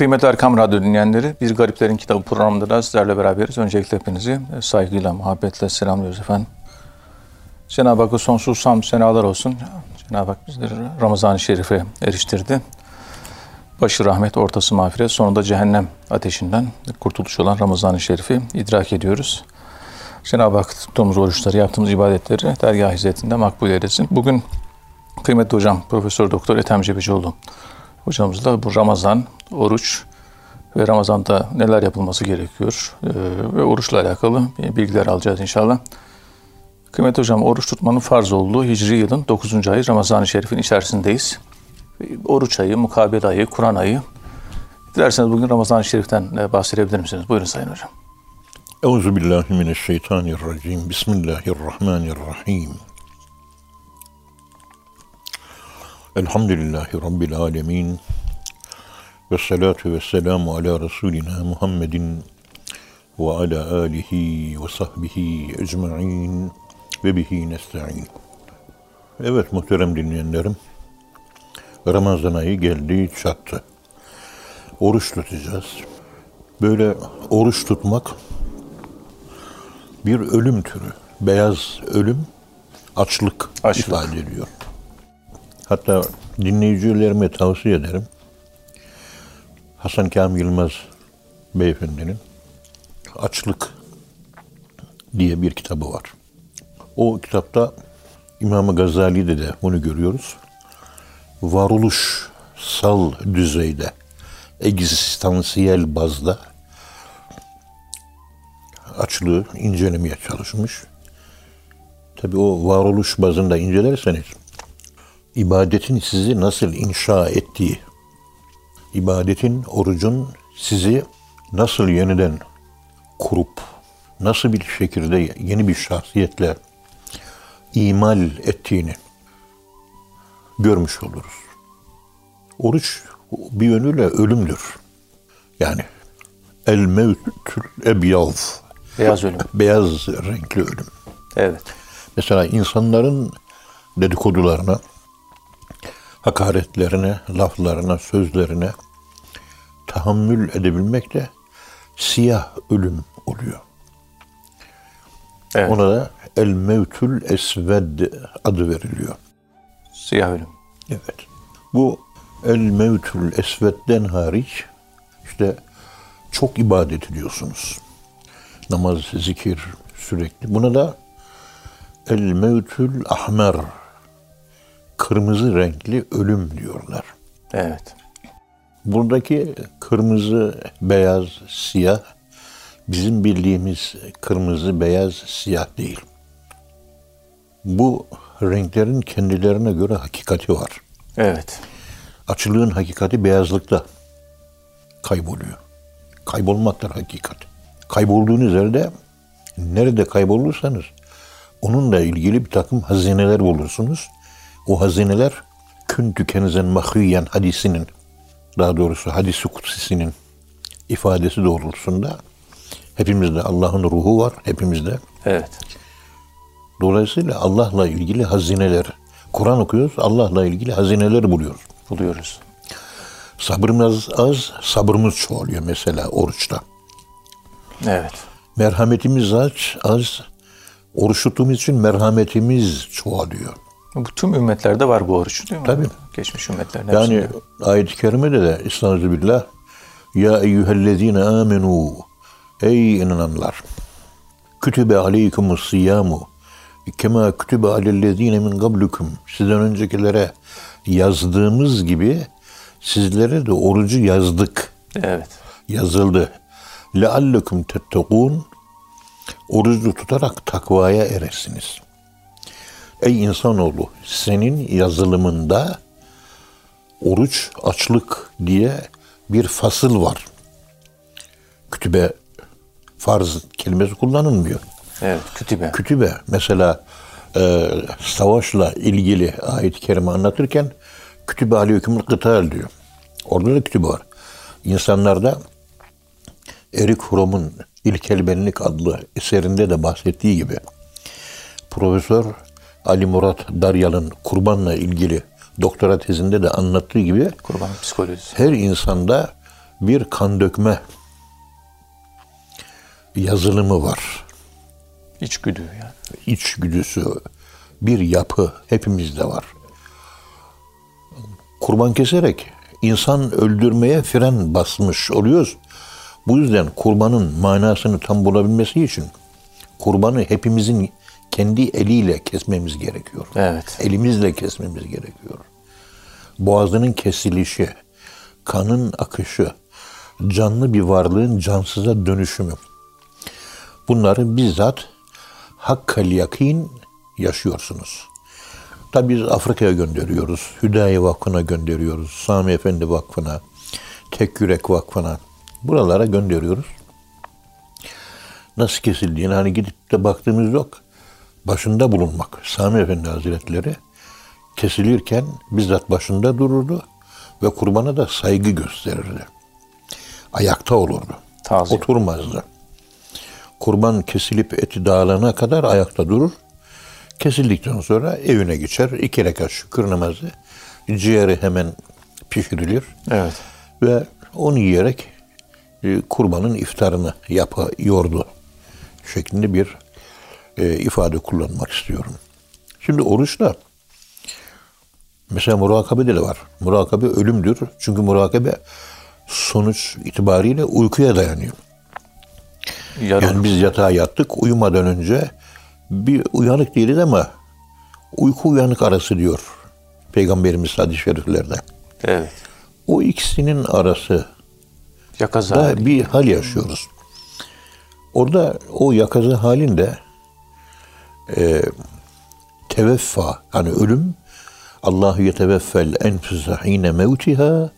Kıymetli Erkam Radyo dinleyenleri, Bir Gariplerin Kitabı programında da sizlerle beraberiz. Öncelikle hepinizi saygıyla, muhabbetle selamlıyoruz efendim. Cenab-ı Hakk'a sonsuz sam senalar olsun. Cenab-ı Hak bizleri Ramazan-ı Şerif'e eriştirdi. Başı rahmet, ortası mağfiret, sonunda cehennem ateşinden kurtuluş olan Ramazan-ı Şerif'i idrak ediyoruz. Cenab-ı Hak tuttuğumuz oruçları, yaptığımız ibadetleri dergah hizmetinde makbul eylesin. Bugün kıymetli hocam Profesör Doktor Ethem Cebecioğlu hocamızla bu Ramazan, oruç ve Ramazan'da neler yapılması gerekiyor e, ve oruçla alakalı bilgiler alacağız inşallah. Kıymetli hocam oruç tutmanın farz olduğu Hicri yılın 9. ayı Ramazan-ı Şerif'in içerisindeyiz. Oruç ayı, mukabele ayı, Kur'an ayı. Dilerseniz bugün Ramazan-ı Şerif'ten bahsedebilir misiniz? Buyurun Sayın Hocam. Euzu billahi mineşşeytanirracim. Bismillahirrahmanirrahim. Elhamdülillahi Rabbil alemin. Ve salatu ve selamu ala Resulina Muhammedin ve ala alihi ve sahbihi ecma'in ve bihi nesta'in. Evet muhterem dinleyenlerim, Ramazan ayı geldi çattı. Oruç tutacağız. Böyle oruç tutmak bir ölüm türü. Beyaz ölüm, açlık, Açlık. ifade ediyor. Hatta dinleyicilerime tavsiye ederim. Hasan Kamil Yılmaz beyefendinin Açlık diye bir kitabı var. O kitapta İmam Gazali'de de bunu görüyoruz. Varoluşsal düzeyde, egzistansiyel bazda açlığı incelemeye çalışmış. Tabi o varoluş bazında incelerseniz ibadetin sizi nasıl inşa ettiği, ibadetin, orucun sizi nasıl yeniden kurup, nasıl bir şekilde yeni bir şahsiyetle imal ettiğini görmüş oluruz. Oruç bir yönüyle ölümdür. Yani el mevtül ebyav, Beyaz ölüm. beyaz renkli ölüm. Evet. Mesela insanların dedikodularına, hakaretlerine, laflarına, sözlerine tahammül edebilmek de siyah ölüm oluyor. Evet. Ona da el mevtül esved adı veriliyor. Siyah ölüm. Evet. Bu el mevtül esvedden hariç işte çok ibadet ediyorsunuz. Namaz, zikir sürekli. Buna da el mevtül ahmer kırmızı renkli ölüm diyorlar. Evet. Buradaki kırmızı, beyaz, siyah bizim bildiğimiz kırmızı, beyaz, siyah değil. Bu renklerin kendilerine göre hakikati var. Evet. Açılığın hakikati beyazlıkta kayboluyor. Kaybolmaktır hakikat. Kaybolduğunuz yerde nerede kaybolursanız onunla ilgili bir takım hazineler bulursunuz. O hazineler kün tükenizen mahriyen hadisinin daha doğrusu hadisi kutsisinin ifadesi doğrultusunda hepimizde Allah'ın ruhu var hepimizde. Evet. Dolayısıyla Allah'la ilgili hazineler Kur'an okuyoruz Allah'la ilgili hazineler buluyoruz. Buluyoruz. Sabrımız az, sabrımız çoğalıyor mesela oruçta. Evet. Merhametimiz az, az. Oruç tuttuğumuz için merhametimiz çoğalıyor. Bu tüm ümmetlerde var bu oruç değil mi? Tabii. Geçmiş ümmetlerin yani, hepsinde. Yani ayet-i kerimede de İstanzu billah Ya eyyühellezine amenu Ey inananlar Kütübe aleykumus siyamu Kema kütübe alellezine min kablukum Sizden öncekilere yazdığımız gibi sizlere de orucu yazdık. Evet. Yazıldı. Leallekum tettekûn Orucu tutarak takvaya eresiniz.'' Ey insanoğlu senin yazılımında oruç, açlık diye bir fasıl var. Kütübe farz kelimesi kullanılmıyor. Evet. Kütübe. Kütübe mesela e, savaşla ilgili ayet-i kerime anlatırken kütübe aleykümül kıtal diyor. Orada da kütübe var. İnsanlarda Erik Fromm'un İlkel Benlik adlı eserinde de bahsettiği gibi Profesör Ali Murat Daryal'ın kurbanla ilgili doktora tezinde de anlattığı gibi Kurbanın psikolojisi. her insanda bir kan dökme yazılımı var. İçgüdü yani. İçgüdüsü, bir yapı hepimizde var. Kurban keserek insan öldürmeye fren basmış oluyoruz. Bu yüzden kurbanın manasını tam bulabilmesi için kurbanı hepimizin kendi eliyle kesmemiz gerekiyor. Evet. Elimizle kesmemiz gerekiyor. Boğazının kesilişi, kanın akışı, canlı bir varlığın cansıza dönüşümü. Bunları bizzat hakkal yakin yaşıyorsunuz. Tabi biz Afrika'ya gönderiyoruz. Hüdayi Vakfı'na gönderiyoruz. Sami Efendi Vakfı'na, Tek Yürek Vakfı'na. Buralara gönderiyoruz. Nasıl kesildiğini hani gidip de baktığımız yok. Başında bulunmak. Sami Efendi Hazretleri kesilirken bizzat başında dururdu ve kurbana da saygı gösterirdi. Ayakta olurdu. Tazim. Oturmazdı. Kurban kesilip eti dağılana kadar ayakta durur. Kesildikten sonra evine geçer. iki rekat şükür namazı. Ciğeri hemen pişirilir. Evet. Ve onu yiyerek e, kurbanın iftarını yapıyordu şeklinde bir e, ifade kullanmak istiyorum. Şimdi oruçta mesela murakabede de var. Murakabe ölümdür. Çünkü murakabe sonuç itibariyle uykuya dayanıyor. Yarın. Yani biz yatağa yattık uyumadan önce bir uyanık değiliz ama uyku uyanık arası diyor Peygamberimiz hadis-i şeriflerde. Evet. O ikisinin arası Yakaza. da bir hal yaşıyoruz. Orada o yakazı halinde e, teveffa hani ölüm Allahu yeteveffel enfüse hine mevtiha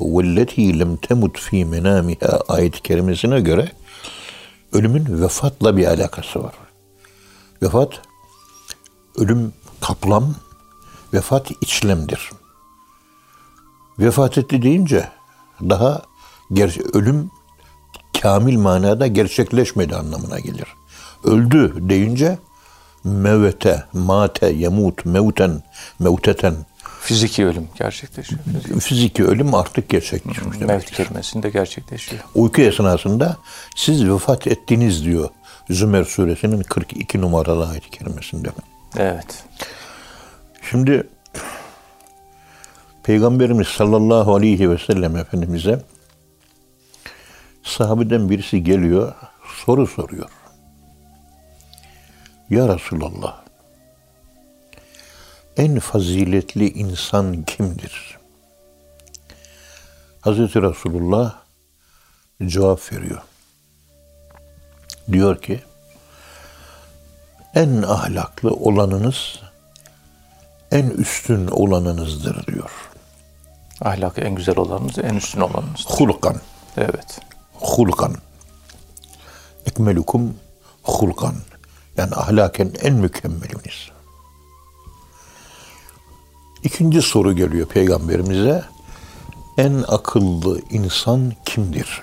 velleti lem temut fi menamiha ayet-i kerimesine göre ölümün vefatla bir alakası var. Vefat ölüm kaplam, vefat içlemdir. Vefat etti deyince daha ger- ölüm kamil manada gerçekleşmedi anlamına gelir. Öldü deyince mevete, mate, yemut, mevten, mevteten Fiziki ölüm gerçekleşiyor. fiziki ölüm artık gerçekleşmiş demek. Mevt kelimesinde gerçekleşiyor. Uyku esnasında siz vefat ettiniz diyor Zümer suresinin 42 numaralı ayet-i kerimesinde. Evet. Şimdi Peygamberimiz sallallahu aleyhi ve sellem Efendimiz'e sahabeden birisi geliyor, soru soruyor. Ya Resulallah, en faziletli insan kimdir? Hazreti Resulullah cevap veriyor. Diyor ki, en ahlaklı olanınız en üstün olanınızdır diyor. Ahlakı en güzel olanınız, en üstün olanınız. Hulkan, Evet. hulkan. Ekmelukum hulkan. Yani ahlaken en mükemmeliniz. İkinci soru geliyor peygamberimize. En akıllı insan kimdir?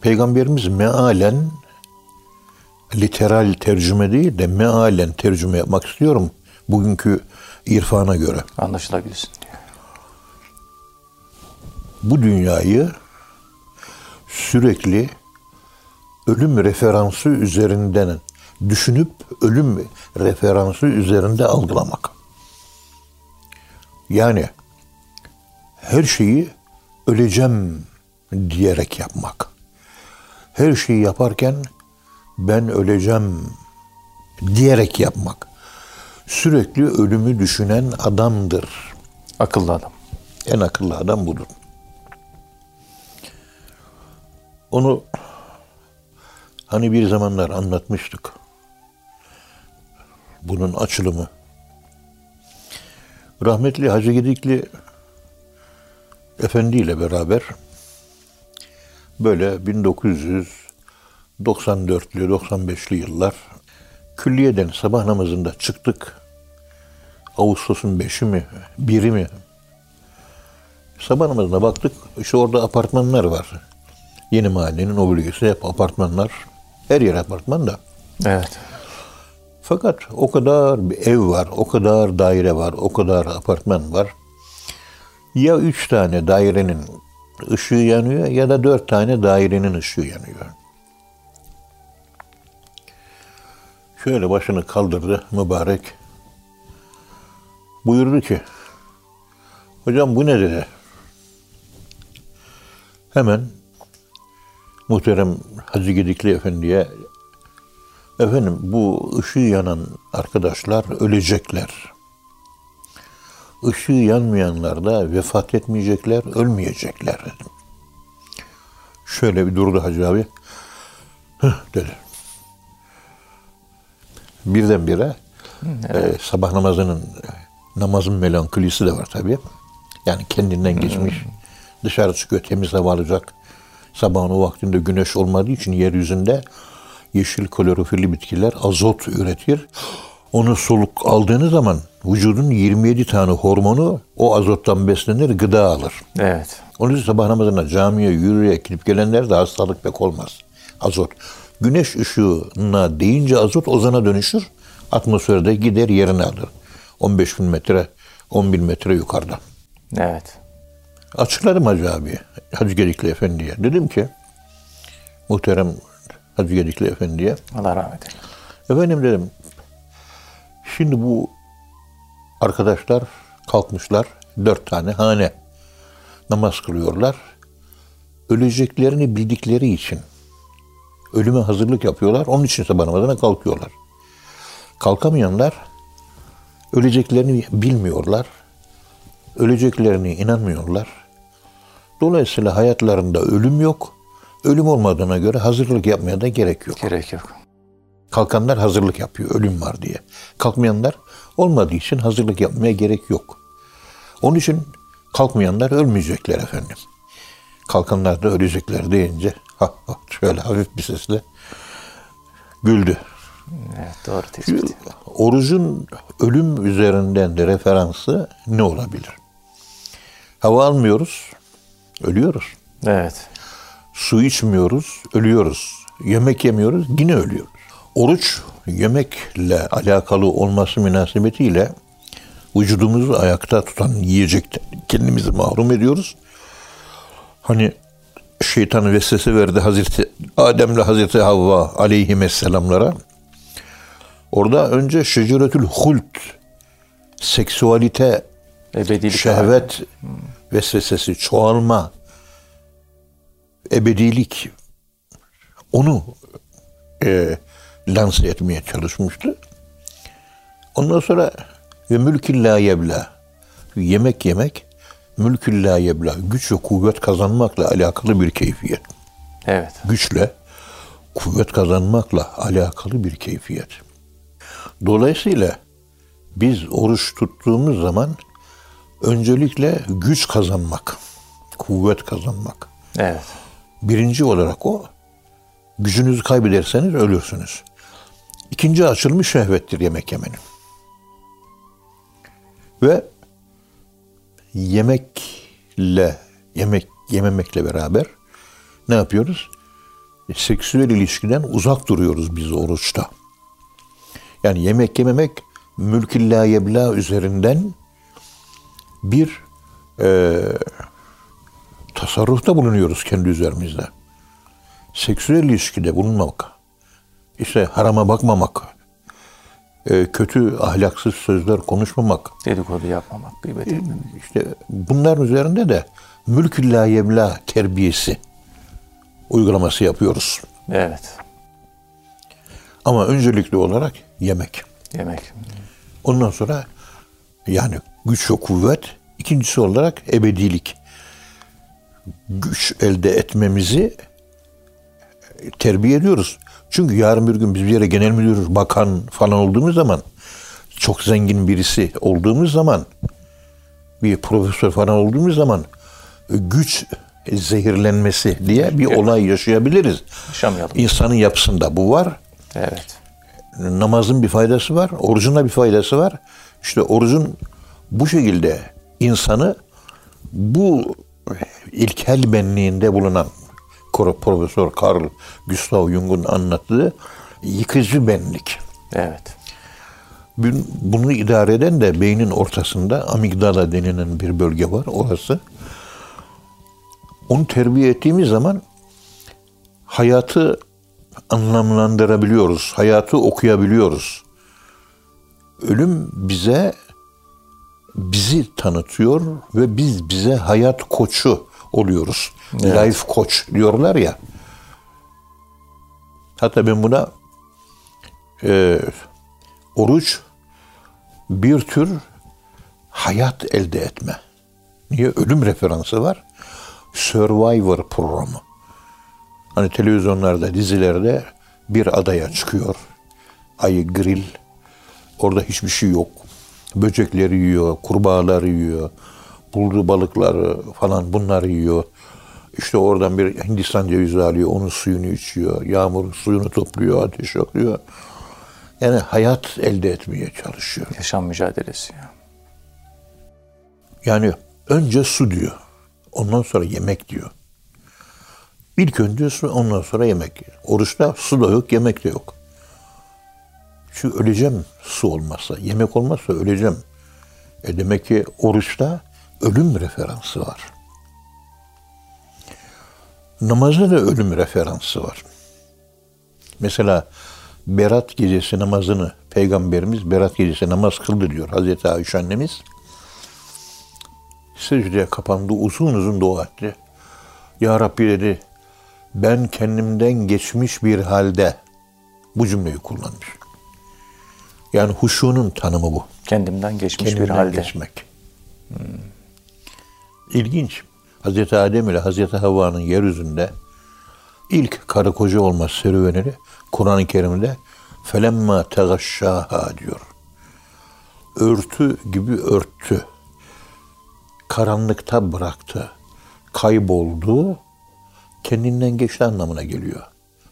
Peygamberimiz mealen literal tercüme değil de mealen tercüme yapmak istiyorum. Bugünkü irfana göre. Anlaşılabilsin diyor. bu dünyayı sürekli ölüm referansı üzerinden düşünüp ölüm referansı üzerinde algılamak. Yani her şeyi öleceğim diyerek yapmak. Her şeyi yaparken ben öleceğim diyerek yapmak. Sürekli ölümü düşünen adamdır. Akıllı adam. En akıllı adam budur. Onu hani bir zamanlar anlatmıştık. Bunun açılımı. Rahmetli Hacı Gedikli Efendi ile beraber böyle 1994'lü 95'li yıllar külliyeden sabah namazında çıktık. Ağustos'un 5'i mi, 1'i mi Sabah namazına baktık. İşte orada apartmanlar var. Yeni mahallenin o bölgesi hep apartmanlar. Her yer apartman da. Evet. Fakat o kadar bir ev var, o kadar daire var, o kadar apartman var. Ya üç tane dairenin ışığı yanıyor ya da dört tane dairenin ışığı yanıyor. Şöyle başını kaldırdı mübarek. Buyurdu ki, hocam bu ne dedi. Hemen muhterem Hacı Gedikli Efendi'ye efendim bu ışığı yanan arkadaşlar ölecekler. Işığı yanmayanlar da vefat etmeyecekler, ölmeyecekler dedim. Şöyle bir durdu Hacı abi. Hıh dedi. Birdenbire e, sabah namazının namazın melankolisi de var tabii. Yani kendinden geçmiş. Dışarı çıkıyor temiz hava alacak. Sabahın o vaktinde güneş olmadığı için yeryüzünde yeşil klorofilli bitkiler azot üretir. Onu soluk aldığınız zaman vücudun 27 tane hormonu o azottan beslenir, gıda alır. Evet. Onun için sabah namazına camiye yürüye gidip gelenler de hastalık pek olmaz. Azot. Güneş ışığına değince azot ozona dönüşür. Atmosferde gider yerini alır. 15 bin metre, 10 bin metre yukarıda. Evet. Açıkladım Hacı abi, Hacı Gedikli Efendi'ye. Dedim ki, muhterem Hacı Gedikli Efendi'ye, Allah rahmet eylesin. efendim dedim, şimdi bu arkadaşlar kalkmışlar, dört tane hane namaz kılıyorlar. Öleceklerini bildikleri için ölüme hazırlık yapıyorlar. Onun için sabah namazına kalkıyorlar. Kalkamayanlar öleceklerini bilmiyorlar. Öleceklerini inanmıyorlar. Dolayısıyla hayatlarında ölüm yok. Ölüm olmadığına göre hazırlık yapmaya da gerek yok. Gerek yok. Kalkanlar hazırlık yapıyor ölüm var diye. Kalkmayanlar olmadığı için hazırlık yapmaya gerek yok. Onun için kalkmayanlar ölmeyecekler efendim. Kalkanlar da ölecekler deyince ha, ha, şöyle hafif bir sesle güldü. Evet doğru tespit. Orucun ölüm üzerinden de referansı ne olabilir? Hava almıyoruz, ölüyoruz. Evet. Su içmiyoruz, ölüyoruz. Yemek yemiyoruz, yine ölüyoruz. Oruç yemekle alakalı olması münasebetiyle vücudumuzu ayakta tutan yiyecekten kendimizi mahrum ediyoruz. Hani şeytan vesvese verdi Hazreti Adem'le Hazreti Havva aleyhisselamlara. Orada önce şeceretül hult, seksüalite, Ebedilik. şehvet vesvesesi, çoğalma, ebedilik onu e, lanse etmeye çalışmıştı. Ondan sonra ve mülkün la yebla yemek yemek mülkün la yebla güç ve kuvvet kazanmakla alakalı bir keyfiyet. Evet. Güçle kuvvet kazanmakla alakalı bir keyfiyet. Dolayısıyla biz oruç tuttuğumuz zaman öncelikle güç kazanmak, kuvvet kazanmak. Evet. Birinci olarak o. Gücünüzü kaybederseniz ölürsünüz. İkinci açılmış şehvettir yemek yemenin. Ve yemekle, yemek yememekle beraber ne yapıyoruz? Seksüel ilişkiden uzak duruyoruz biz oruçta. Yani yemek yememek mülkü la yebla üzerinden bir e, tasarrufta bulunuyoruz kendi üzerimizde. Seksüel ilişkide bulunmamak, işte harama bakmamak, e, kötü ahlaksız sözler konuşmamak, Dedikodu yapmamak, gıybet etmemek. işte bunların üzerinde de mülkü la yebla terbiyesi uygulaması yapıyoruz. Evet. Ama öncelikli olarak yemek. Yemek. Ondan sonra yani güç ve kuvvet. İkincisi olarak ebedilik. Güç elde etmemizi terbiye ediyoruz. Çünkü yarın bir gün biz bir yere genel müdür, bakan falan olduğumuz zaman çok zengin birisi olduğumuz zaman bir profesör falan olduğumuz zaman güç zehirlenmesi diye bir olay yaşayabiliriz. Yaşamayalım. İnsanın yapısında bu var Evet. namazın bir faydası var, orucun da bir faydası var. İşte orucun bu şekilde insanı bu ilkel benliğinde bulunan Profesör Carl Gustav Jung'un anlattığı yıkıcı benlik. Evet. Bun- Bunu idare eden de beynin ortasında amigdala denilen bir bölge var orası. Onu terbiye ettiğimiz zaman hayatı anlamlandırabiliyoruz. Hayatı okuyabiliyoruz. Ölüm bize bizi tanıtıyor ve biz bize hayat koçu oluyoruz. Life koç diyorlar ya. Hatta ben buna e, oruç bir tür hayat elde etme. Niye? Ölüm referansı var. Survivor programı. Hani televizyonlarda, dizilerde bir adaya çıkıyor. Ayı grill. Orada hiçbir şey yok. Böcekleri yiyor, kurbağaları yiyor. Bulduğu balıkları falan bunları yiyor. İşte oradan bir Hindistan cevizi alıyor, onun suyunu içiyor. Yağmur suyunu topluyor, ateş yakıyor. Yani hayat elde etmeye çalışıyor. Yaşam mücadelesi. ya. Yani önce su diyor. Ondan sonra yemek diyor. İlk önce su, ondan sonra yemek. Oruçta su da yok, yemek de yok. Çünkü öleceğim su olmazsa, yemek olmazsa öleceğim. E demek ki oruçta ölüm referansı var. Namazda da ölüm referansı var. Mesela Berat gecesi namazını Peygamberimiz Berat gecesi namaz kıldı diyor Hazreti Ayşe annemiz. Secdeye kapandı, uzun uzun dua etti. Ya Rabbi dedi, ben kendimden geçmiş bir halde bu cümleyi kullanmış. Yani huşunun tanımı bu. Kendimden geçmiş bir Kendimden halde. geçmek. İlginç. Hazreti Adem ile Hazreti Havva'nın yeryüzünde ilk karı koca olma serüvenini Kur'an-ı Kerim'de felemma tegaşşaha diyor. Örtü gibi örttü. Karanlıkta bıraktı. Kayboldu. Kendinden geçti anlamına geliyor.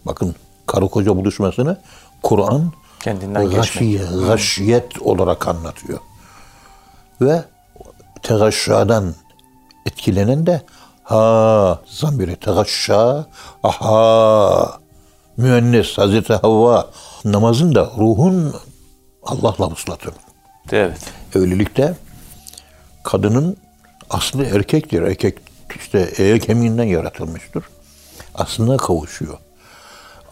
Bakın karı koca buluşmasını Kur'an Kendinden gaşiye, geçmek. gaşiyet olarak anlatıyor. Ve tegaşşadan etkilenen de ha zamiri tegaşşa aha müennes Hazreti Havva namazın da ruhun Allah'la vuslatı. Evet. Evlilikte kadının aslı erkektir. Erkek işte eğer kemiğinden yaratılmıştır. Aslına kavuşuyor.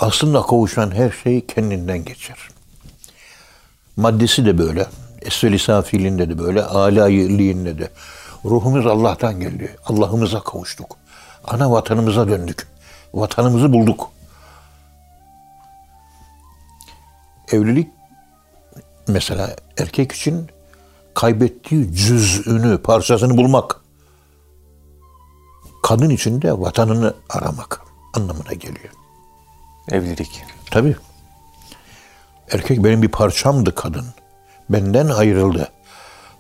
Aslında kavuşan her şey kendinden geçer. Maddesi de böyle. Esveli safiliğinde de böyle. Alayiliğinde de. Ruhumuz Allah'tan geldi. Allah'ımıza kavuştuk. Ana vatanımıza döndük. Vatanımızı bulduk. Evlilik mesela erkek için kaybettiği cüz'ünü, parçasını bulmak. Kadın için de vatanını aramak anlamına geliyor. Evlilik. Tabii. Erkek benim bir parçamdı kadın. Benden ayrıldı.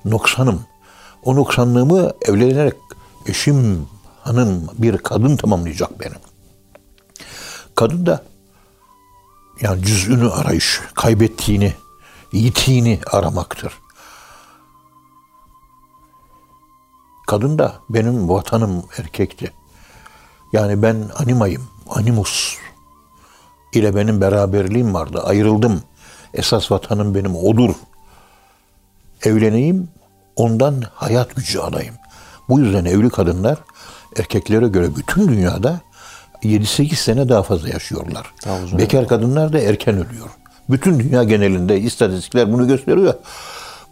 Noksanım. O noksanlığımı evlenerek eşim, hanım, bir kadın tamamlayacak benim. Kadın da yani cüz'ünü arayış, kaybettiğini, yitiğini aramaktır. Kadın da benim vatanım erkekti. Yani ben animayım, animus ile benim beraberliğim vardı. Ayrıldım. Esas vatanım benim odur. Evleneyim, ondan hayat gücü alayım. Bu yüzden evli kadınlar erkeklere göre bütün dünyada 7-8 sene daha fazla yaşıyorlar. Daha Bekar kadınlar da erken ölüyor. Bütün dünya genelinde istatistikler bunu gösteriyor.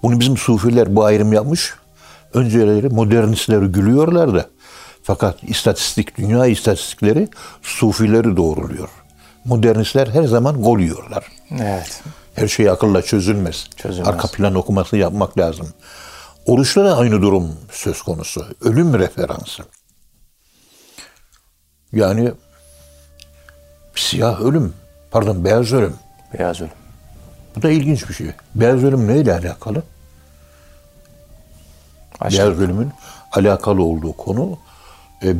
Bunu bizim sufiler bu ayrım yapmış. Önceleri modernistleri gülüyorlar da. Fakat istatistik, dünya istatistikleri sufileri doğruluyor. Modernistler her zaman gol yiyorlar. Evet. Her şey akılla çözülmez. Çözülmez. Arka plan okuması yapmak lazım. Oruçta da aynı durum söz konusu. Ölüm referansı. Yani siyah ölüm, pardon beyaz ölüm. Beyaz ölüm. Bu da ilginç bir şey. Beyaz ölüm neyle alakalı? Aşk. Beyaz ölümün alakalı olduğu konu e,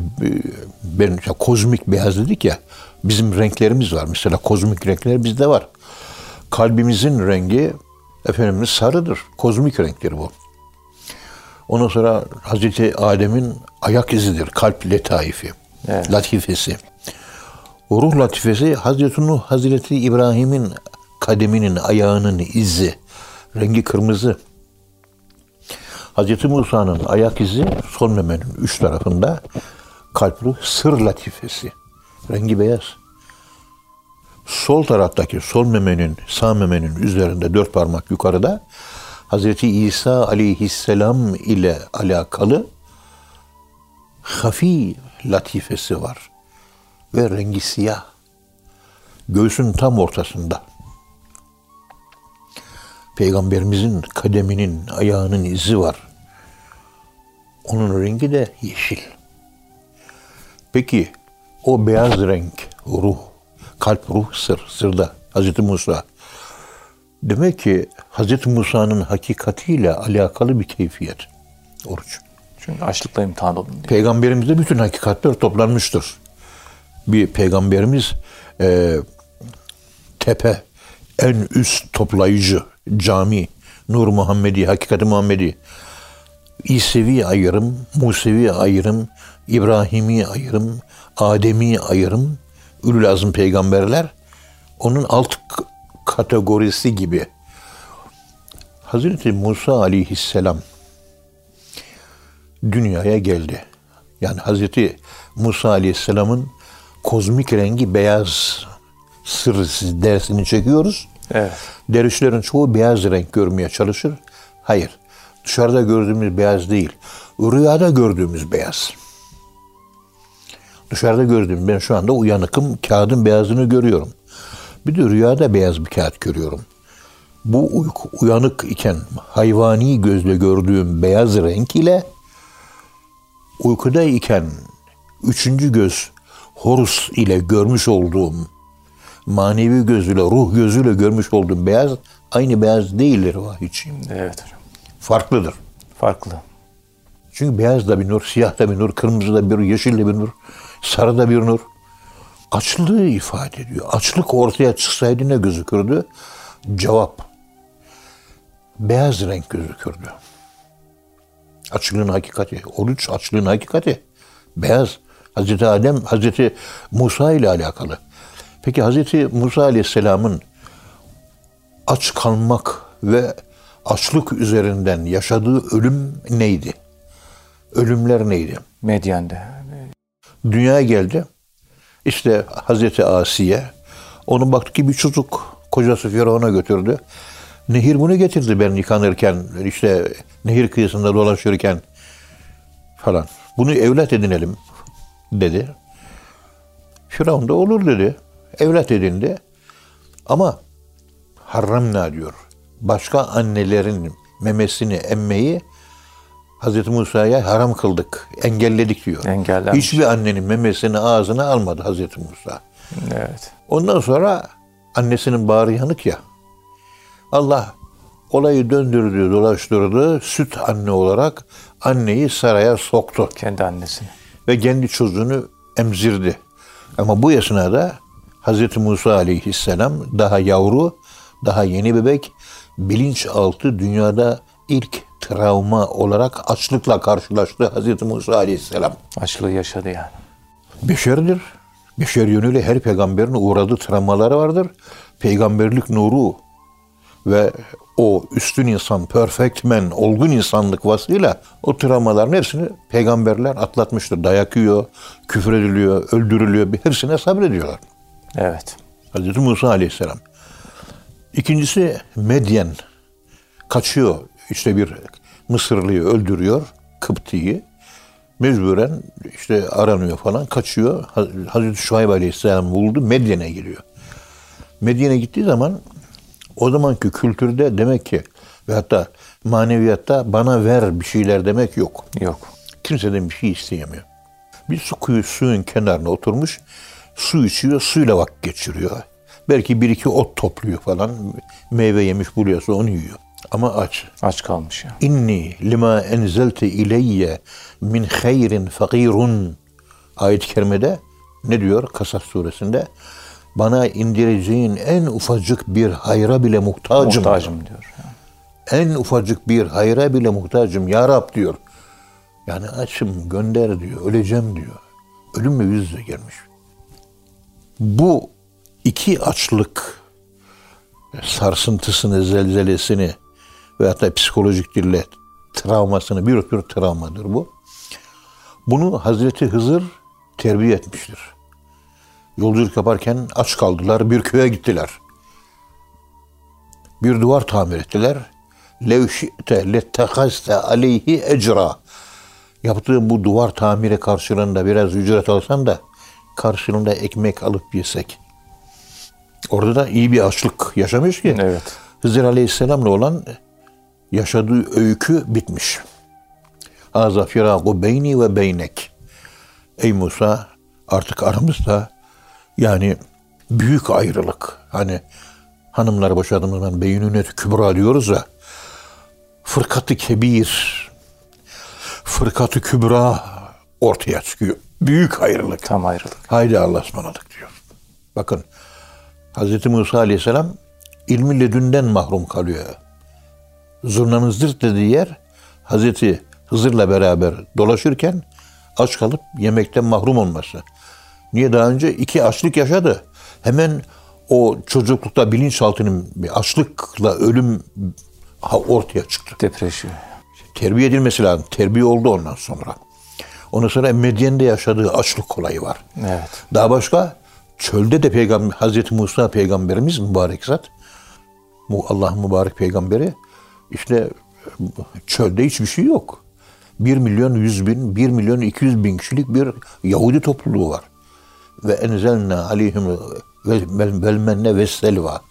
ben kozmik beyaz dedik ya bizim renklerimiz var. Mesela kozmik renkler bizde var. Kalbimizin rengi efendim sarıdır. Kozmik renktir bu. Ondan sonra Hazreti Adem'in ayak izidir. Kalp letaifi. Evet. Latifesi. O ruh latifesi Hazreti Nuh, Hazreti İbrahim'in kademinin, ayağının izi. Rengi kırmızı. Hz. Musa'nın ayak izi sol memenin üç tarafında kalpli sır latifesi. Rengi beyaz. Sol taraftaki sol memenin sağ memenin üzerinde dört parmak yukarıda Hz. İsa aleyhisselam ile alakalı hafi latifesi var. Ve rengi siyah. Göğsün tam ortasında. Peygamberimizin kademinin, ayağının izi var. Onun rengi de yeşil. Peki o beyaz renk, ruh, kalp ruh sır, sırda Hazreti Musa. Demek ki Hazreti Musa'nın hakikatiyle alakalı bir keyfiyet. Oruç. Çünkü açlıkla imtihan olun diye. Peygamberimizde bütün hakikatler toplanmıştır. Bir peygamberimiz e, tepe, en üst toplayıcı, cami, Nur Muhammedi, Hakikati Muhammedi, İsevi ayrım, Musevi ayrım, İbrahimi ayrım, Ademi ayrım, Ülül Azm peygamberler onun alt kategorisi gibi. Hazreti Musa aleyhisselam dünyaya geldi. Yani Hazreti Musa Aleyhisselam'ın kozmik rengi beyaz sır dersini çekiyoruz. Evet. Dervişlerin çoğu beyaz renk görmeye çalışır. Hayır. Dışarıda gördüğümüz beyaz değil. Rüyada gördüğümüz beyaz. Dışarıda gördüğüm ben şu anda uyanıkım. Kağıdın beyazını görüyorum. Bir de rüyada beyaz bir kağıt görüyorum. Bu uyku, uyanık iken hayvani gözle gördüğüm beyaz renk ile uykuda iken üçüncü göz Horus ile görmüş olduğum manevi gözüyle, ruh gözüyle görmüş olduğum beyaz aynı beyaz değildir vahiyçiyim. Evet hocam. Farklıdır. Farklı. Çünkü beyaz da bir nur, siyah da bir nur, kırmızı da bir nur, yeşil de bir nur, sarı da bir nur. Açlığı ifade ediyor. Açlık ortaya çıksaydı ne gözükürdü? Cevap. Beyaz renk gözükürdü. Açlığın hakikati. Oruç açlığın hakikati. Beyaz. Hazreti Adem, Hazreti Musa ile alakalı. Peki Hazreti Musa Aleyhisselam'ın aç kalmak ve açlık üzerinden yaşadığı ölüm neydi? Ölümler neydi? Medyen'de. Dünyaya geldi. İşte Hazreti Asiye onu baktı ki bir çocuk kocası Firavun'a götürdü. Nehir bunu getirdi ben yıkanırken işte nehir kıyısında dolaşırken falan. Bunu evlat edinelim dedi. Firavun da olur dedi. Evlat edindi. Ama haramna diyor. Başka annelerin memesini emmeyi Hazreti Musa'ya haram kıldık, engelledik diyor. Engellenmiş. Hiçbir annenin memesini ağzına almadı Hazreti Musa. Evet. Ondan sonra annesinin bağrı yanık ya. Allah olayı döndürdü, dolaştırdı. Süt anne olarak anneyi saraya soktu Kendi annesini. ve kendi çocuğunu emzirdi. Ama bu esnada Hz. Musa aleyhisselam daha yavru, daha yeni bebek, bilinçaltı dünyada ilk travma olarak açlıkla karşılaştı Hz. Musa aleyhisselam. Açlığı yaşadı yani. Beşerdir. Beşer yönüyle her peygamberin uğradığı travmaları vardır. Peygamberlik nuru ve o üstün insan, perfect man, olgun insanlık vasfıyla o travmaların hepsini peygamberler atlatmıştır. Dayak yiyor, küfür ediliyor, öldürülüyor. Hepsine sabrediyorlar. Evet. Hz. Musa aleyhisselam. İkincisi Medyen. Kaçıyor. İşte bir Mısırlıyı öldürüyor. Kıpti'yi. Mecburen işte aranıyor falan. Kaçıyor. Hazreti Şuayb aleyhisselam buldu. Medyen'e giriyor. Medyen'e gittiği zaman o zamanki kültürde demek ki ve hatta maneviyatta bana ver bir şeyler demek yok. Yok. Kimseden bir şey isteyemiyor. Bir su kuyu suyun kenarına oturmuş, su içiyor, suyla vakit geçiriyor. Belki bir iki ot topluyor falan. Meyve yemiş buluyorsa onu yiyor. Ama aç. Aç kalmış ya. İnni lima enzelte ileyye min hayrin fakirun. Ayet-i kerimede ne diyor Kasas suresinde? Bana indireceğin en ufacık bir hayra bile muhtacım. Muhtacım diyor. En ufacık bir hayra bile muhtacım ya Rab diyor. Yani açım gönder diyor. Öleceğim diyor. Ölümle yüz yüze gelmiş. Bu iki açlık sarsıntısını, zelzelesini veyahut da psikolojik dille travmasını, bir tür travmadır bu. Bunu Hazreti Hızır terbiye etmiştir. Yolculuk yaparken aç kaldılar, bir köye gittiler. Bir duvar tamir ettiler. Levşite lettekaste aleyhi ecra. Yaptığım bu duvar tamiri karşılığında biraz ücret alsan da karşılığında ekmek alıp yesek. Orada da iyi bir açlık yaşamış ki. Evet. Hızır Aleyhisselam'la olan yaşadığı öykü bitmiş. Aza firagu beyni ve beynek. Ey Musa artık aramızda yani büyük ayrılık. Hani hanımlar boşadığımız zaman beyinünet kübra diyoruz ya. Fırkatı kebir, fırkatı kübra ortaya çıkıyor. Büyük ayrılık. Tam ayrılık. Haydi Allah'a ısmarladık diyor. Bakın Hz. Musa Aleyhisselam ilmi ledünden mahrum kalıyor. Zurnanın zırt dediği yer Hz. Hızır'la beraber dolaşırken aç kalıp yemekten mahrum olması. Niye daha önce iki açlık yaşadı. Hemen o çocuklukta bilinçaltının bir açlıkla ölüm ortaya çıktı. Depresyon. Terbiye edilmesi lazım. Terbiye oldu ondan sonra. Ondan sonra Medyen'de yaşadığı açlık olayı var. Evet. Daha başka çölde de peygamber Hazreti Musa peygamberimiz mübarek zat. Bu Allah'ın mübarek peygamberi işte çölde hiçbir şey yok. 1 milyon 100 bin, 1 milyon 200 bin kişilik bir Yahudi topluluğu var. Ve enzelna aleyhim vel vel menne ve selva.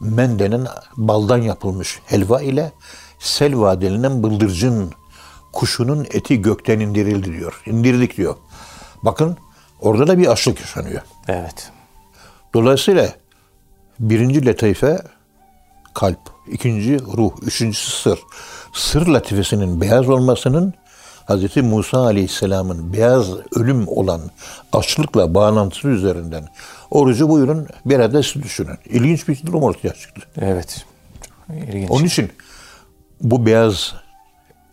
Men denen baldan yapılmış helva ile selva denilen bıldırcın kuşunun eti gökten indirildi diyor. İndirdik diyor. Bakın orada da bir açlık yaşanıyor. Evet. Dolayısıyla birinci latife kalp, ikinci ruh, üçüncüsü sır. Sır latifesinin beyaz olmasının Hz. Musa Aleyhisselam'ın beyaz ölüm olan açlıkla bağlantısı üzerinden orucu buyurun bir adet düşünün. İlginç bir durum ortaya çıktı. Evet. İlginç. Onun için bu beyaz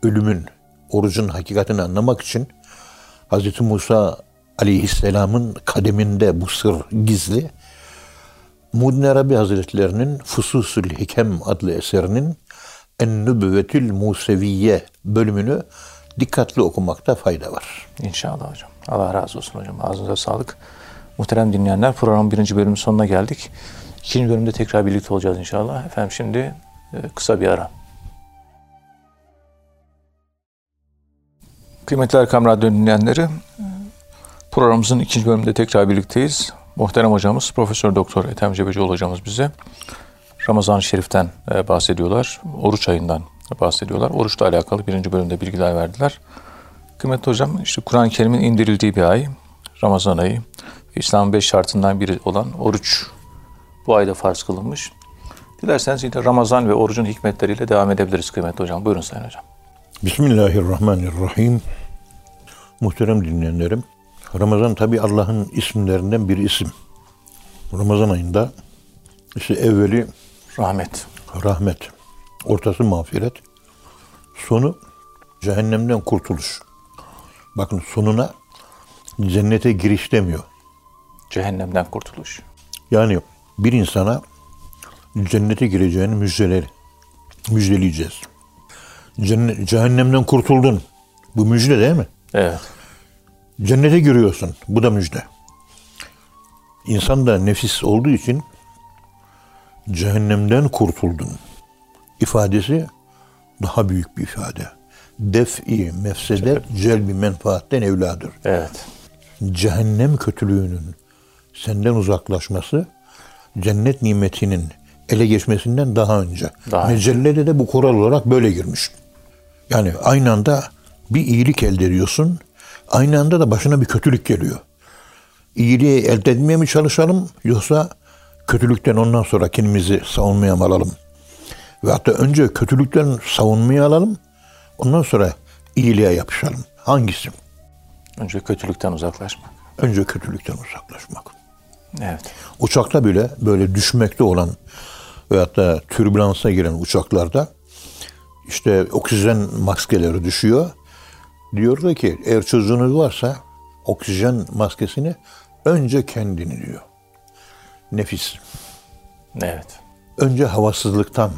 ölümün, orucun hakikatini anlamak için Hz. Musa aleyhisselamın kademinde bu sır gizli. Muddin Arabi Hazretlerinin Fususül Hikem adlı eserinin En-Nübüvvetül Museviye bölümünü dikkatli okumakta fayda var. İnşallah hocam. Allah razı olsun hocam. Ağzınıza sağlık. Muhterem dinleyenler programın birinci bölümün sonuna geldik. İkinci bölümde tekrar birlikte olacağız inşallah. Efendim şimdi e, kısa bir ara. Kıymetli Erkam Radyo dinleyenleri, programımızın ikinci bölümünde tekrar birlikteyiz. Muhterem hocamız Profesör Doktor Ethem Cebecioğlu hocamız bize Ramazan-ı Şerif'ten e, bahsediyorlar. Oruç ayından bahsediyorlar. Oruçla alakalı birinci bölümde bilgiler verdiler. Kıymetli hocam, işte Kur'an-ı Kerim'in indirildiği bir ay, Ramazan ayı. İslam'ın beş şartından biri olan oruç bu ayda farz kılınmış. Dilerseniz yine Ramazan ve orucun hikmetleriyle devam edebiliriz kıymetli hocam. Buyurun Sayın Hocam. Bismillahirrahmanirrahim. Muhterem dinleyenlerim, Ramazan tabi Allah'ın isimlerinden bir isim. Ramazan ayında işte evveli Rahmet. rahmet, ortası mağfiret, sonu cehennemden kurtuluş. Bakın sonuna cennete giriş demiyor. Cehennemden kurtuluş. Yani bir insana cennete gireceğini müjdeleri, müjdeleyeceğiz. Cennet, cehennemden kurtuldun. Bu müjde değil mi? Evet. Cennete giriyorsun. Bu da müjde. İnsan da nefis olduğu için cehennemden kurtuldun ifadesi daha büyük bir ifade. Def-i mefsede celbi menfaatten evladır. Evet. Cehennem kötülüğünün senden uzaklaşması cennet nimetinin ele geçmesinden daha önce. Daha Mecellede de bu kural olarak böyle girmiş. Yani aynı anda bir iyilik elde ediyorsun, aynı anda da başına bir kötülük geliyor. İyiliği elde etmeye mi çalışalım yoksa kötülükten ondan sonra kendimizi savunmaya mı alalım? Ve hatta önce kötülükten savunmaya alalım, ondan sonra iyiliğe yapışalım. Hangisi? Önce kötülükten uzaklaşmak. Önce kötülükten uzaklaşmak. Evet. Uçakta bile böyle düşmekte olan veyahut da türbülansa giren uçaklarda işte oksijen maskeleri düşüyor diyordu ki eğer çocuğunuz varsa oksijen maskesini önce kendini diyor. Nefis. Evet. Önce havasızlıktan.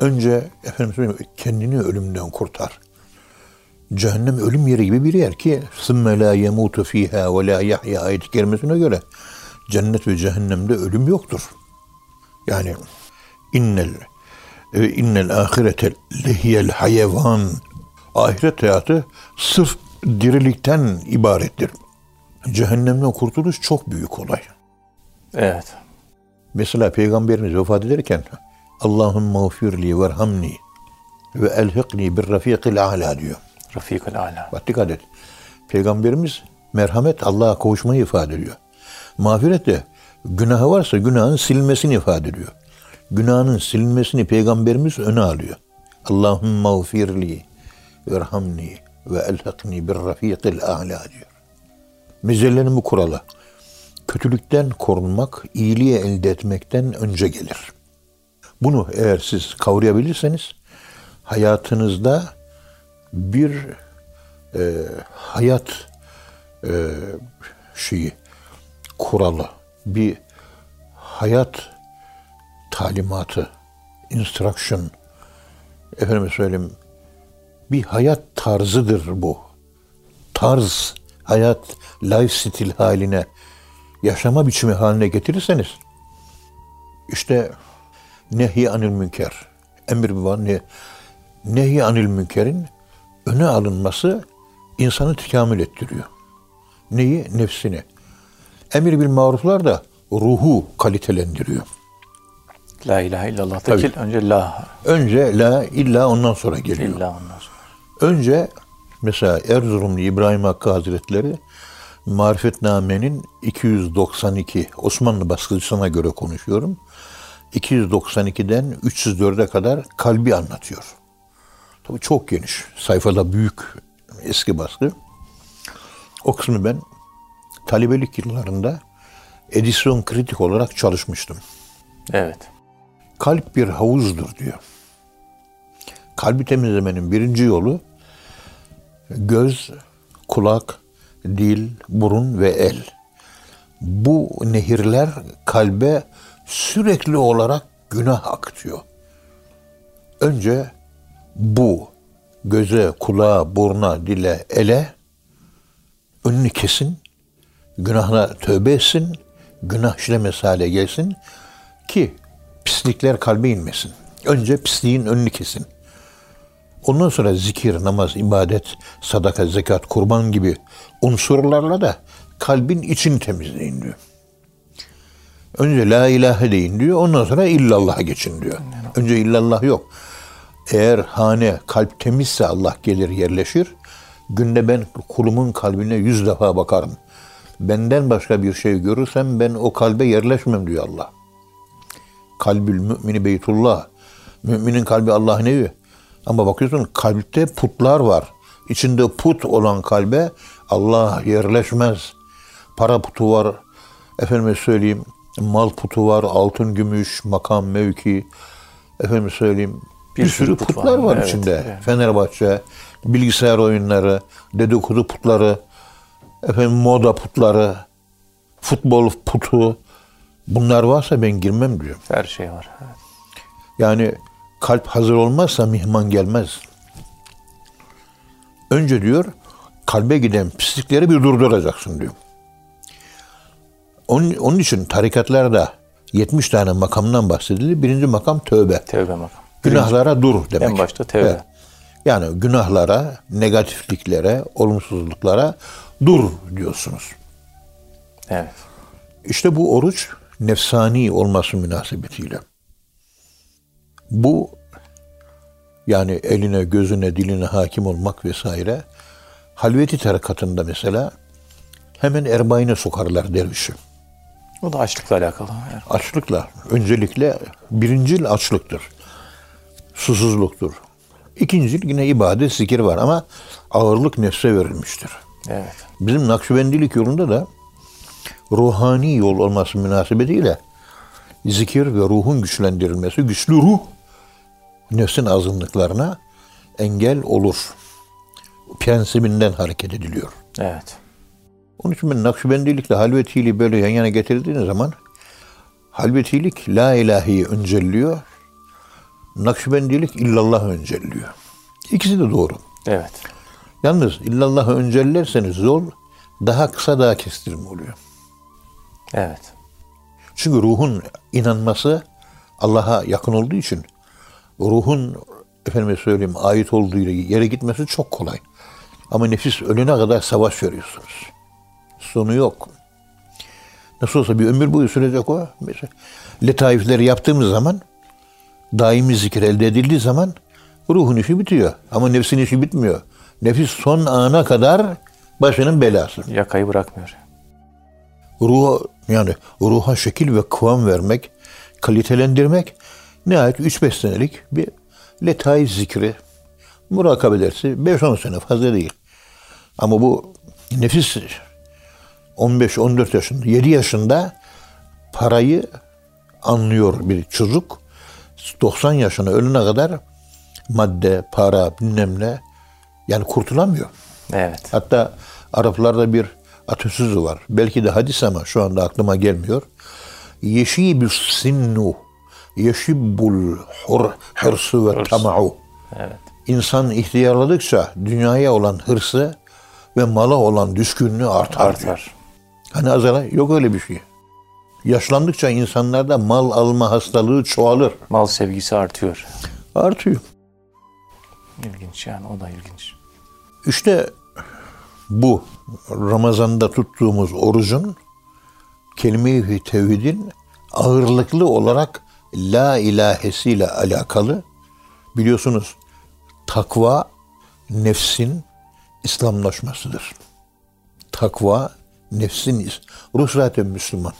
Önce efendim kendini ölümden kurtar. Cehennem ölüm yeri gibi bir yer ki sümme la yemutu fiha ve la yahya ayet kerimesine göre cennet ve cehennemde ölüm yoktur. Yani innel e, innel ahirete lehiyel hayvan ahiret hayatı sırf dirilikten ibarettir. Cehennemden kurtuluş çok büyük olay. Evet. Mesela Peygamberimiz vefat ederken Allahümme gfirli verhamni ve elhiqni bir rafiqil a'la diyor. Rafikul Ala. Bak dikkat et. Peygamberimiz merhamet Allah'a kavuşmayı ifade ediyor. Mağfiret de günahı varsa günahın silinmesini ifade ediyor. Günahının silinmesini Peygamberimiz öne alıyor. Allahümme gfirli verhamni ve elhiqni bir rafiqil a'la diyor. Mezellenin bu kuralı. Kötülükten korunmak, iyiliği elde etmekten önce gelir. Bunu eğer siz kavrayabilirseniz hayatınızda bir e, hayat e, şeyi, kuralı, bir hayat talimatı, instruction, efendim söyleyeyim, bir hayat tarzıdır bu. Tarz, hayat, lifestyle haline, yaşama biçimi haline getirirseniz, işte nehy anil münker, emir var ne nehy anil münkerin öne alınması insanı tekamül ettiriyor. Neyi? Nefsini. Emir bil maruflar da ruhu kalitelendiriyor. La ilahe illallah. Tekil önce la. Önce la illa ondan sonra geliyor. İlla ondan. Önce mesela Erzurumlu İbrahim Hakkı Hazretleri Marifetname'nin 292 Osmanlı baskıcısına göre konuşuyorum. 292'den 304'e kadar kalbi anlatıyor. Tabii çok geniş. Sayfada büyük eski baskı. O kısmı ben talebelik yıllarında edisyon kritik olarak çalışmıştım. Evet. Kalp bir havuzdur diyor. Kalbi temizlemenin birinci yolu göz, kulak, dil, burun ve el. Bu nehirler kalbe sürekli olarak günah akıtıyor. Önce bu göze, kulağa, buruna, dile, ele önünü kesin, günahına tövbe etsin, günah işlemez hale gelsin ki pislikler kalbe inmesin. Önce pisliğin önünü kesin. Ondan sonra zikir, namaz, ibadet, sadaka, zekat, kurban gibi unsurlarla da kalbin içini temizleyin diyor. Önce la ilahe deyin diyor. Ondan sonra illallah'a geçin diyor. Önce illallah yok. Eğer hane kalp temizse Allah gelir yerleşir. Günde ben kulumun kalbine yüz defa bakarım. Benden başka bir şey görürsem ben o kalbe yerleşmem diyor Allah. Kalbül mümini beytullah. Müminin kalbi Allah'ın evi. Ama bakıyorsun kalpte putlar var. İçinde put olan kalbe Allah yerleşmez. Para putu var. Efendime söyleyeyim mal putu var. Altın, gümüş, makam, mevki. Efendime söyleyeyim bir, Bir sürü put putlar var. var, Evet, içinde. evet. Fenerbahçe, bilgisayar oyunları, dedikodu putları, efendim moda putları, futbol putu. Bunlar varsa ben girmem diyor. Her şey var. Evet. Yani kalp hazır olmazsa mihman gelmez. Önce diyor kalbe giden pislikleri bir durduracaksın diyor. Onun, onun için tarikatlarda 70 tane makamdan bahsedildi. Birinci makam tövbe. Tevbe makam. Günahlara dur demek. En başta tevbe. Yani günahlara, negatifliklere, olumsuzluklara dur diyorsunuz. Evet. İşte bu oruç nefsani olması münasebetiyle. Bu yani eline, gözüne, diline hakim olmak vesaire halveti tarikatında mesela hemen erbaine sokarlar dervişi. O da açlıkla alakalı. Evet. Açlıkla. Öncelikle birincil açlıktır. Susuzluktur. İkincil yine ibadet, zikir var ama ağırlık nefse verilmiştir. evet. Bizim Nakşibendilik yolunda da ruhani yol olması münasebetiyle zikir ve ruhun güçlendirilmesi, güçlü ruh nefsin azınlıklarına engel olur. Prensibinden hareket ediliyor. Evet. Onun için ben Nakşibendilikle halvetiliği böyle yan yana getirdiğiniz zaman halvetilik la ilahiyi öncelliyor. Nakşibendilik illallah öncelliyor. İkisi de doğru. Evet. Yalnız illallahı öncellerseniz yol daha kısa daha kestirme oluyor. Evet. Çünkü ruhun inanması Allah'a yakın olduğu için ruhun efendime söyleyeyim ait olduğu yere gitmesi çok kolay. Ama nefis ölene kadar savaş veriyorsunuz. Sonu yok. Nasıl olsa bir ömür boyu sürecek o. Mesela letaifleri yaptığımız zaman daimi zikir elde edildiği zaman ruhun işi bitiyor. Ama nefsin işi bitmiyor. Nefis son ana kadar başının belası. Yakayı bırakmıyor. Ruha yani ruha şekil ve kıvam vermek, kalitelendirmek nihayet 3-5 senelik bir letaif zikri, murakabe dersi 5-10 sene fazla değil. Ama bu nefis 15-14 yaşında, 7 yaşında parayı anlıyor bir çocuk. 90 yaşına ölene kadar madde, para, bilmem ne yani kurtulamıyor. Evet. Hatta Araplarda bir atasözü var. Belki de hadis ama şu anda aklıma gelmiyor. Yeşibus sinnu yeşibbul hur, hırsı ve tama'u. Evet. İnsan ihtiyarladıkça dünyaya olan hırsı ve mala olan düşkünlüğü artar. Artar. Hani azala yok öyle bir şey. Yaşlandıkça insanlarda mal alma hastalığı çoğalır. Mal sevgisi artıyor. Artıyor. İlginç yani o da ilginç. İşte bu Ramazan'da tuttuğumuz orucun kelime-i tevhidin ağırlıklı olarak la ilahesiyle alakalı. Biliyorsunuz takva nefsin İslamlaşmasıdır. Takva nefsin Ruh zaten Müslüman.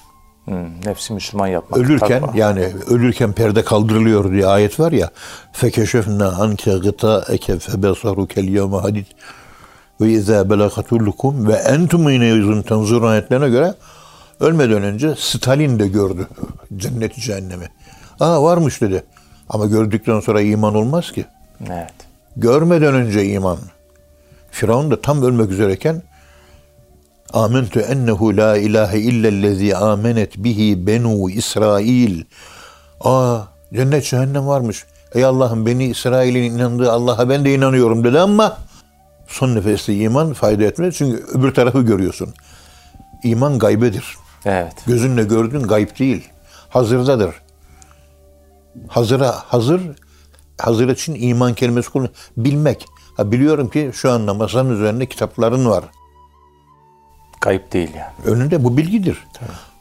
Hmm, nefsi Müslüman yapmak. Ölürken takva. yani ölürken perde kaldırılıyor diye ayet var ya. Fekeşefna anke gıta eke febesarukel yevme hadid ve izâ belakatullukum ve entum yine yüzün tenzurun ayetlerine göre ölmeden önce Stalin de gördü cenneti cehennemi. Aa varmış dedi. Ama gördükten sonra iman olmaz ki. Evet. Görmeden önce iman. Firavun da tam ölmek üzereyken Amentu ennehu la ilahe illellezi amenet bihi benu İsrail. Aa cennet cehennem varmış. Ey Allah'ım beni İsrail'in inandığı Allah'a ben de inanıyorum dedi ama son nefeste iman fayda etmez. Çünkü öbür tarafı görüyorsun. İman gaybedir. Evet. Gözünle gördüğün gayb değil. Hazırdadır. Hazıra hazır hazır için iman kelimesi kullan bilmek. Ha biliyorum ki şu anda masanın üzerinde kitapların var. Kayıp değil yani. Önünde bu bilgidir.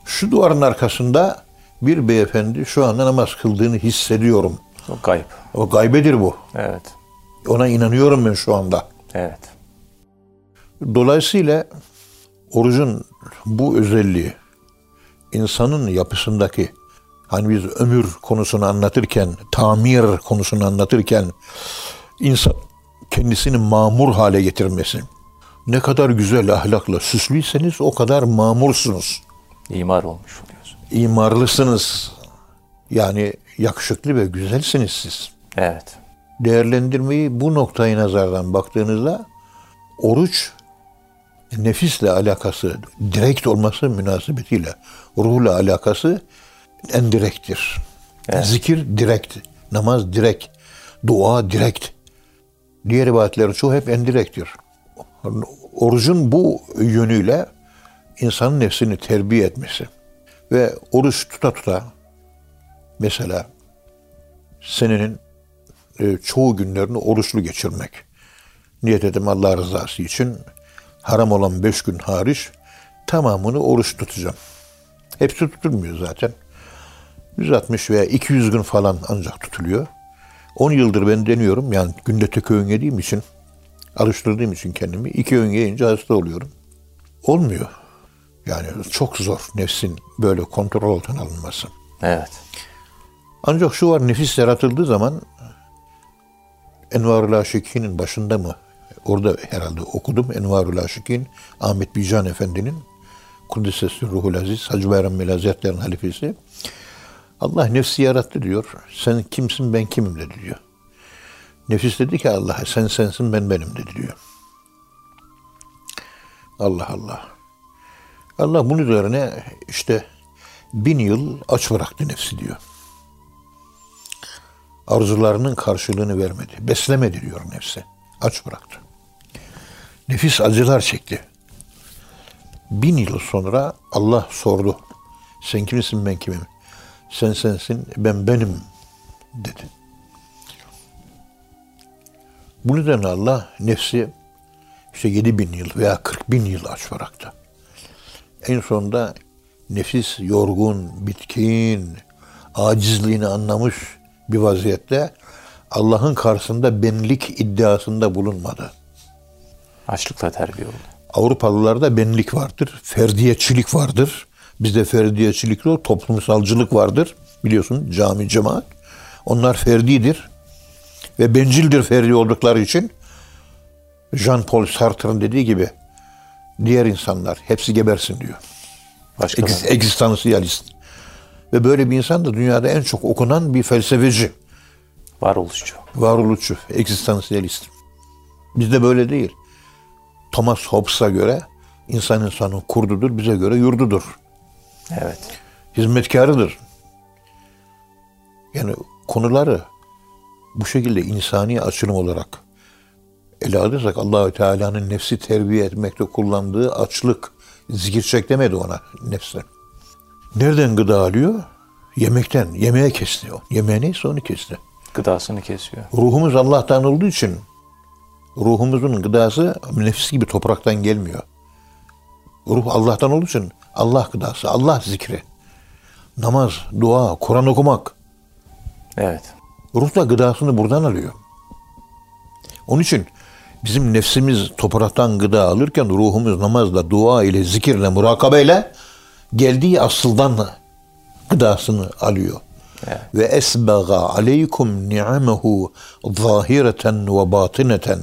Şu duvarın arkasında bir beyefendi şu anda namaz kıldığını hissediyorum. O kayıp. O gaybedir bu. Evet. Ona inanıyorum ben şu anda. Evet. Dolayısıyla orucun bu özelliği insanın yapısındaki hani biz ömür konusunu anlatırken, tamir konusunu anlatırken insan kendisini mamur hale getirmesi. Ne kadar güzel ahlakla süslüyseniz o kadar mamursunuz. İmar olmuş oluyorsun. İmarlısınız. Yani yakışıklı ve güzelsiniz siz. Evet. Değerlendirmeyi bu noktayı nazardan baktığınızda oruç nefisle alakası direkt olması münasebetiyle ruhla alakası endirektir. Zikir direkt, namaz direkt, dua direkt. Diğer ibadetlerin çoğu hep endirektir. Orucun bu yönüyle insanın nefsini terbiye etmesi ve oruç tuta tuta mesela senenin e, çoğu günlerini oruçlu geçirmek. Niyet ettim Allah rızası için haram olan beş gün hariç tamamını oruç tutacağım. Hepsi tutulmuyor zaten. 160 veya 200 gün falan ancak tutuluyor. 10 yıldır ben deniyorum. Yani günde tek öğün yediğim için, alıştırdığım için kendimi. iki öğün yiyince hasta oluyorum. Olmuyor. Yani çok zor nefsin böyle kontrol altına alınması. Evet. Ancak şu var nefis yaratıldığı zaman Envarul Aşikin'in başında mı? Orada herhalde okudum. Envarul Aşikin Ahmet Bican Efendi'nin Kuddisesi Ruhul Aziz Hacı Bayram Hazretleri'nin halifesi. Allah nefsi yarattı diyor. Sen kimsin ben kimim dedi diyor. Nefis dedi ki Allah'a sen sensin ben benim dedi diyor. Allah Allah. Allah bunun üzerine işte bin yıl aç bıraktı nefsi diyor. arzularının karşılığını vermedi. Beslemedi diyor nefsi. Aç bıraktı. Nefis acılar çekti. Bin yıl sonra Allah sordu. Sen kimsin ben kimim? Sen sensin ben benim dedi. Bu nedenle Allah nefsi işte 7 bin yıl veya 40 bin yıl aç bıraktı. En sonunda nefis yorgun, bitkin, acizliğini anlamış bir vaziyette Allah'ın karşısında benlik iddiasında bulunmadı. Açlıkla terbiye oldu. Avrupalılarda benlik vardır, ferdiyetçilik vardır. Bizde ferdiyetçilik yok, toplumsalcılık vardır. Biliyorsun cami, cemaat. Onlar ferdidir ve bencildir ferdi oldukları için. Jean-Paul Sartre'ın dediği gibi diğer insanlar hepsi gebersin diyor. Başka Ex- Egzistansiyalist. Ve böyle bir insan da dünyada en çok okunan bir felsefeci, varoluşçu. varoluşçu, egzistansiyalist. Bizde böyle değil. Thomas Hobbes'a göre insan insanın kurdudur, bize göre yurdudur. Evet. Hizmetkarıdır. Yani konuları bu şekilde insani açılım olarak ele alırsak Allahü Teala'nın nefsi terbiye etmekte kullandığı açlık, zikir çek demedi ona nefse. Nereden gıda alıyor? Yemekten. Yemeğe kesti o. Yemeğe neyse onu kesti. Gıdasını kesiyor. Ruhumuz Allah'tan olduğu için ruhumuzun gıdası nefis gibi topraktan gelmiyor. Ruh Allah'tan olduğu için Allah gıdası, Allah zikri. Namaz, dua, Kur'an okumak. Evet. Ruh da gıdasını buradan alıyor. Onun için bizim nefsimiz topraktan gıda alırken ruhumuz namazla, dua ile, zikirle, murakabeyle geldiği asıldan gıdasını alıyor. Evet. Ve esbaga aleykum ni'amehu zahireten ve batineten.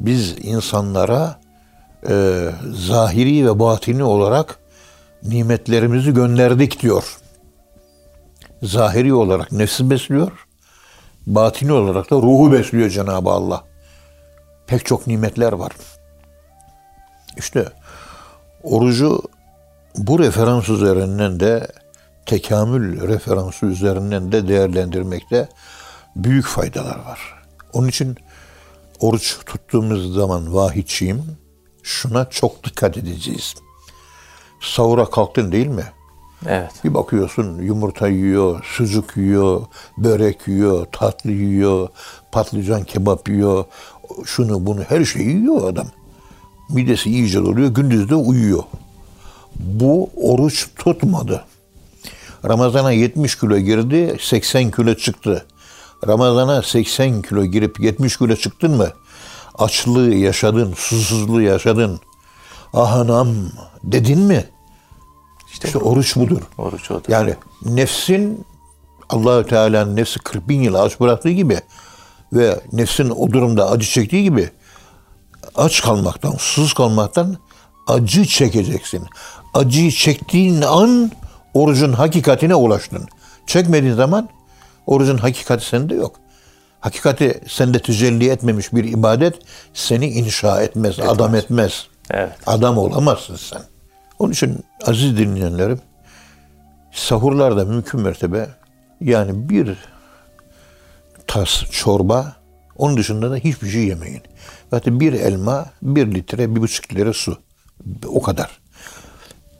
Biz insanlara e, zahiri ve batini olarak nimetlerimizi gönderdik diyor. Zahiri olarak nefsi besliyor, batini olarak da ruhu besliyor Cenab-ı Allah. Pek çok nimetler var. İşte orucu bu referans üzerinden de tekamül referansı üzerinden de değerlendirmekte büyük faydalar var. Onun için oruç tuttuğumuz zaman vahidçiyim. Şuna çok dikkat edeceğiz. Sahura kalktın değil mi? Evet. Bir bakıyorsun yumurta yiyor, sucuk yiyor, börek yiyor, tatlı yiyor, patlıcan kebap yiyor, şunu bunu her şeyi yiyor adam. Midesi iyice doluyor, gündüz de uyuyor. Bu oruç tutmadı. Ramazana 70 kilo girdi, 80 kilo çıktı. Ramazana 80 kilo girip 70 kilo çıktın mı? Açlığı yaşadın, susuzluğu yaşadın. Ah anam dedin mi? İşte, İşte oruç budur. oruç odur. Yani nefsin Allahü Teala'nın nefsi 40 bin yıl aç bıraktığı gibi ve nefsin o durumda acı çektiği gibi aç kalmaktan, susuz kalmaktan acı çekeceksin. Acıyı çektiğin an orucun hakikatine ulaştın. Çekmediğin zaman orucun hakikati sende yok. Hakikati sende tecelli etmemiş bir ibadet seni inşa etmez, adam etmez. Evet. Adam olamazsın sen. Onun için aziz dinleyenlerim sahurlarda mümkün mertebe yani bir tas çorba onun dışında da hiçbir şey yemeyin. Zaten bir elma, bir litre, bir buçuk litre su. O kadar.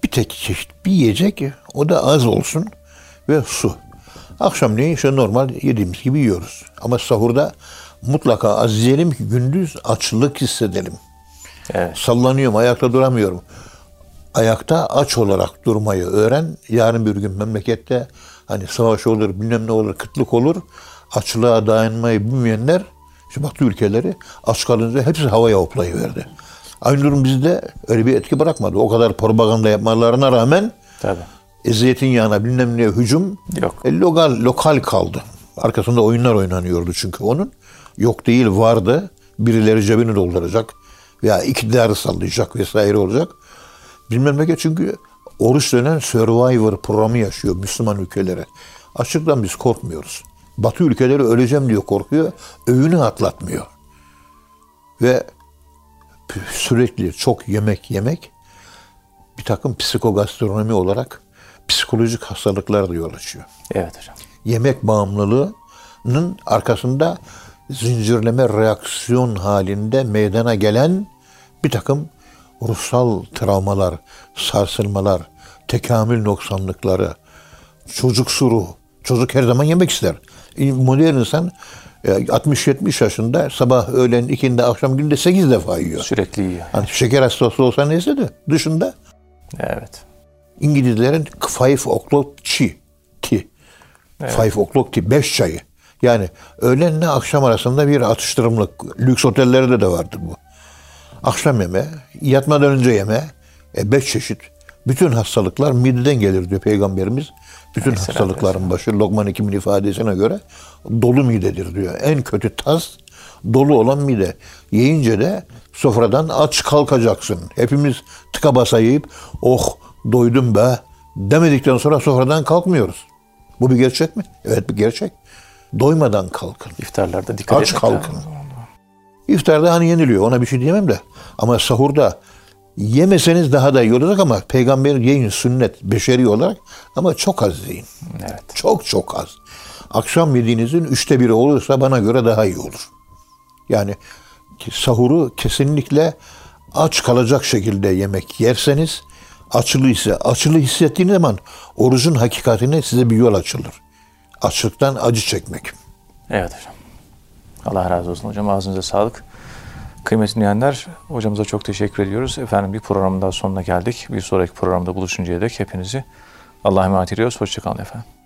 Bir tek çeşit bir yiyecek o da az olsun ve su. Akşamleyin işte normal yediğimiz gibi yiyoruz. Ama sahurda mutlaka az yiyelim ki gündüz açlık hissedelim. Evet. Sallanıyorum, ayakta duramıyorum. Ayakta aç olarak durmayı öğren. Yarın bir gün memlekette hani savaş olur, bilmem ne olur, kıtlık olur. Açlığa dayanmayı bilmeyenler, işte baktı ülkeleri aç kalınca hepsi havaya hoplayıverdi. Aynı durum bizde öyle bir etki bırakmadı. O kadar propaganda yapmalarına rağmen Tabii. e, zeytinyağına bilmem ne hücum Yok. e, lokal, lokal kaldı. Arkasında oyunlar oynanıyordu çünkü onun. Yok değil vardı. Birileri cebini dolduracak veya iktidarı sallayacak vesaire olacak. Bilmem ne çünkü oruç denen Survivor programı yaşıyor Müslüman ülkelere. Açıktan biz korkmuyoruz. Batı ülkeleri öleceğim diyor korkuyor. Öğünü atlatmıyor. Ve sürekli çok yemek yemek bir takım psikogastronomi olarak psikolojik hastalıklar da yol açıyor. Evet hocam. Yemek bağımlılığı savaşının arkasında zincirleme reaksiyon halinde meydana gelen bir takım ruhsal travmalar, sarsılmalar, tekamül noksanlıkları, çocuk suru. Çocuk her zaman yemek ister. E, Modern insan e, 60-70 yaşında sabah, öğlen, ikindi, akşam günde 8 defa yiyor. Sürekli yiyor. Hani şeker hastası olsa neyse de dışında Evet. İngilizlerin five o'clock tea. tea. Five o'clock tea. Beş çayı. Yani öğlenle akşam arasında bir atıştırımlık. Lüks otellerde de vardır bu. Akşam yeme, yatmadan önce yeme. E, beş çeşit. Bütün hastalıklar mideden gelir diyor Peygamberimiz. Bütün hastalıkların başı Lokman Hekim'in ifadesine göre dolu midedir diyor. En kötü tas dolu olan mide. Yiyince de sofradan aç kalkacaksın. Hepimiz tıka basa yiyip oh doydum be demedikten sonra sofradan kalkmıyoruz. Bu bir gerçek mi? Evet bir gerçek. Doymadan kalkın. İftarlarda dikkat Aç etmek kalkın. İftarda hani yeniliyor ona bir şey diyemem de. Ama sahurda yemeseniz daha da iyi olacak ama peygamber yiyin sünnet beşeri olarak ama çok az yiyin. Evet. Çok çok az. Akşam yediğinizin üçte biri olursa bana göre daha iyi olur. Yani sahuru kesinlikle aç kalacak şekilde yemek yerseniz açılı ise açılı hissettiğiniz zaman orucun hakikatine size bir yol açılır. Açlıktan acı çekmek. Evet hocam. Allah razı olsun hocam. Ağzınıza sağlık. Kıymetli dinleyenler, hocamıza çok teşekkür ediyoruz. Efendim bir programın daha sonuna geldik. Bir sonraki programda buluşuncaya dek hepinizi Allah'a emanet ediyoruz. Hoşçakalın efendim.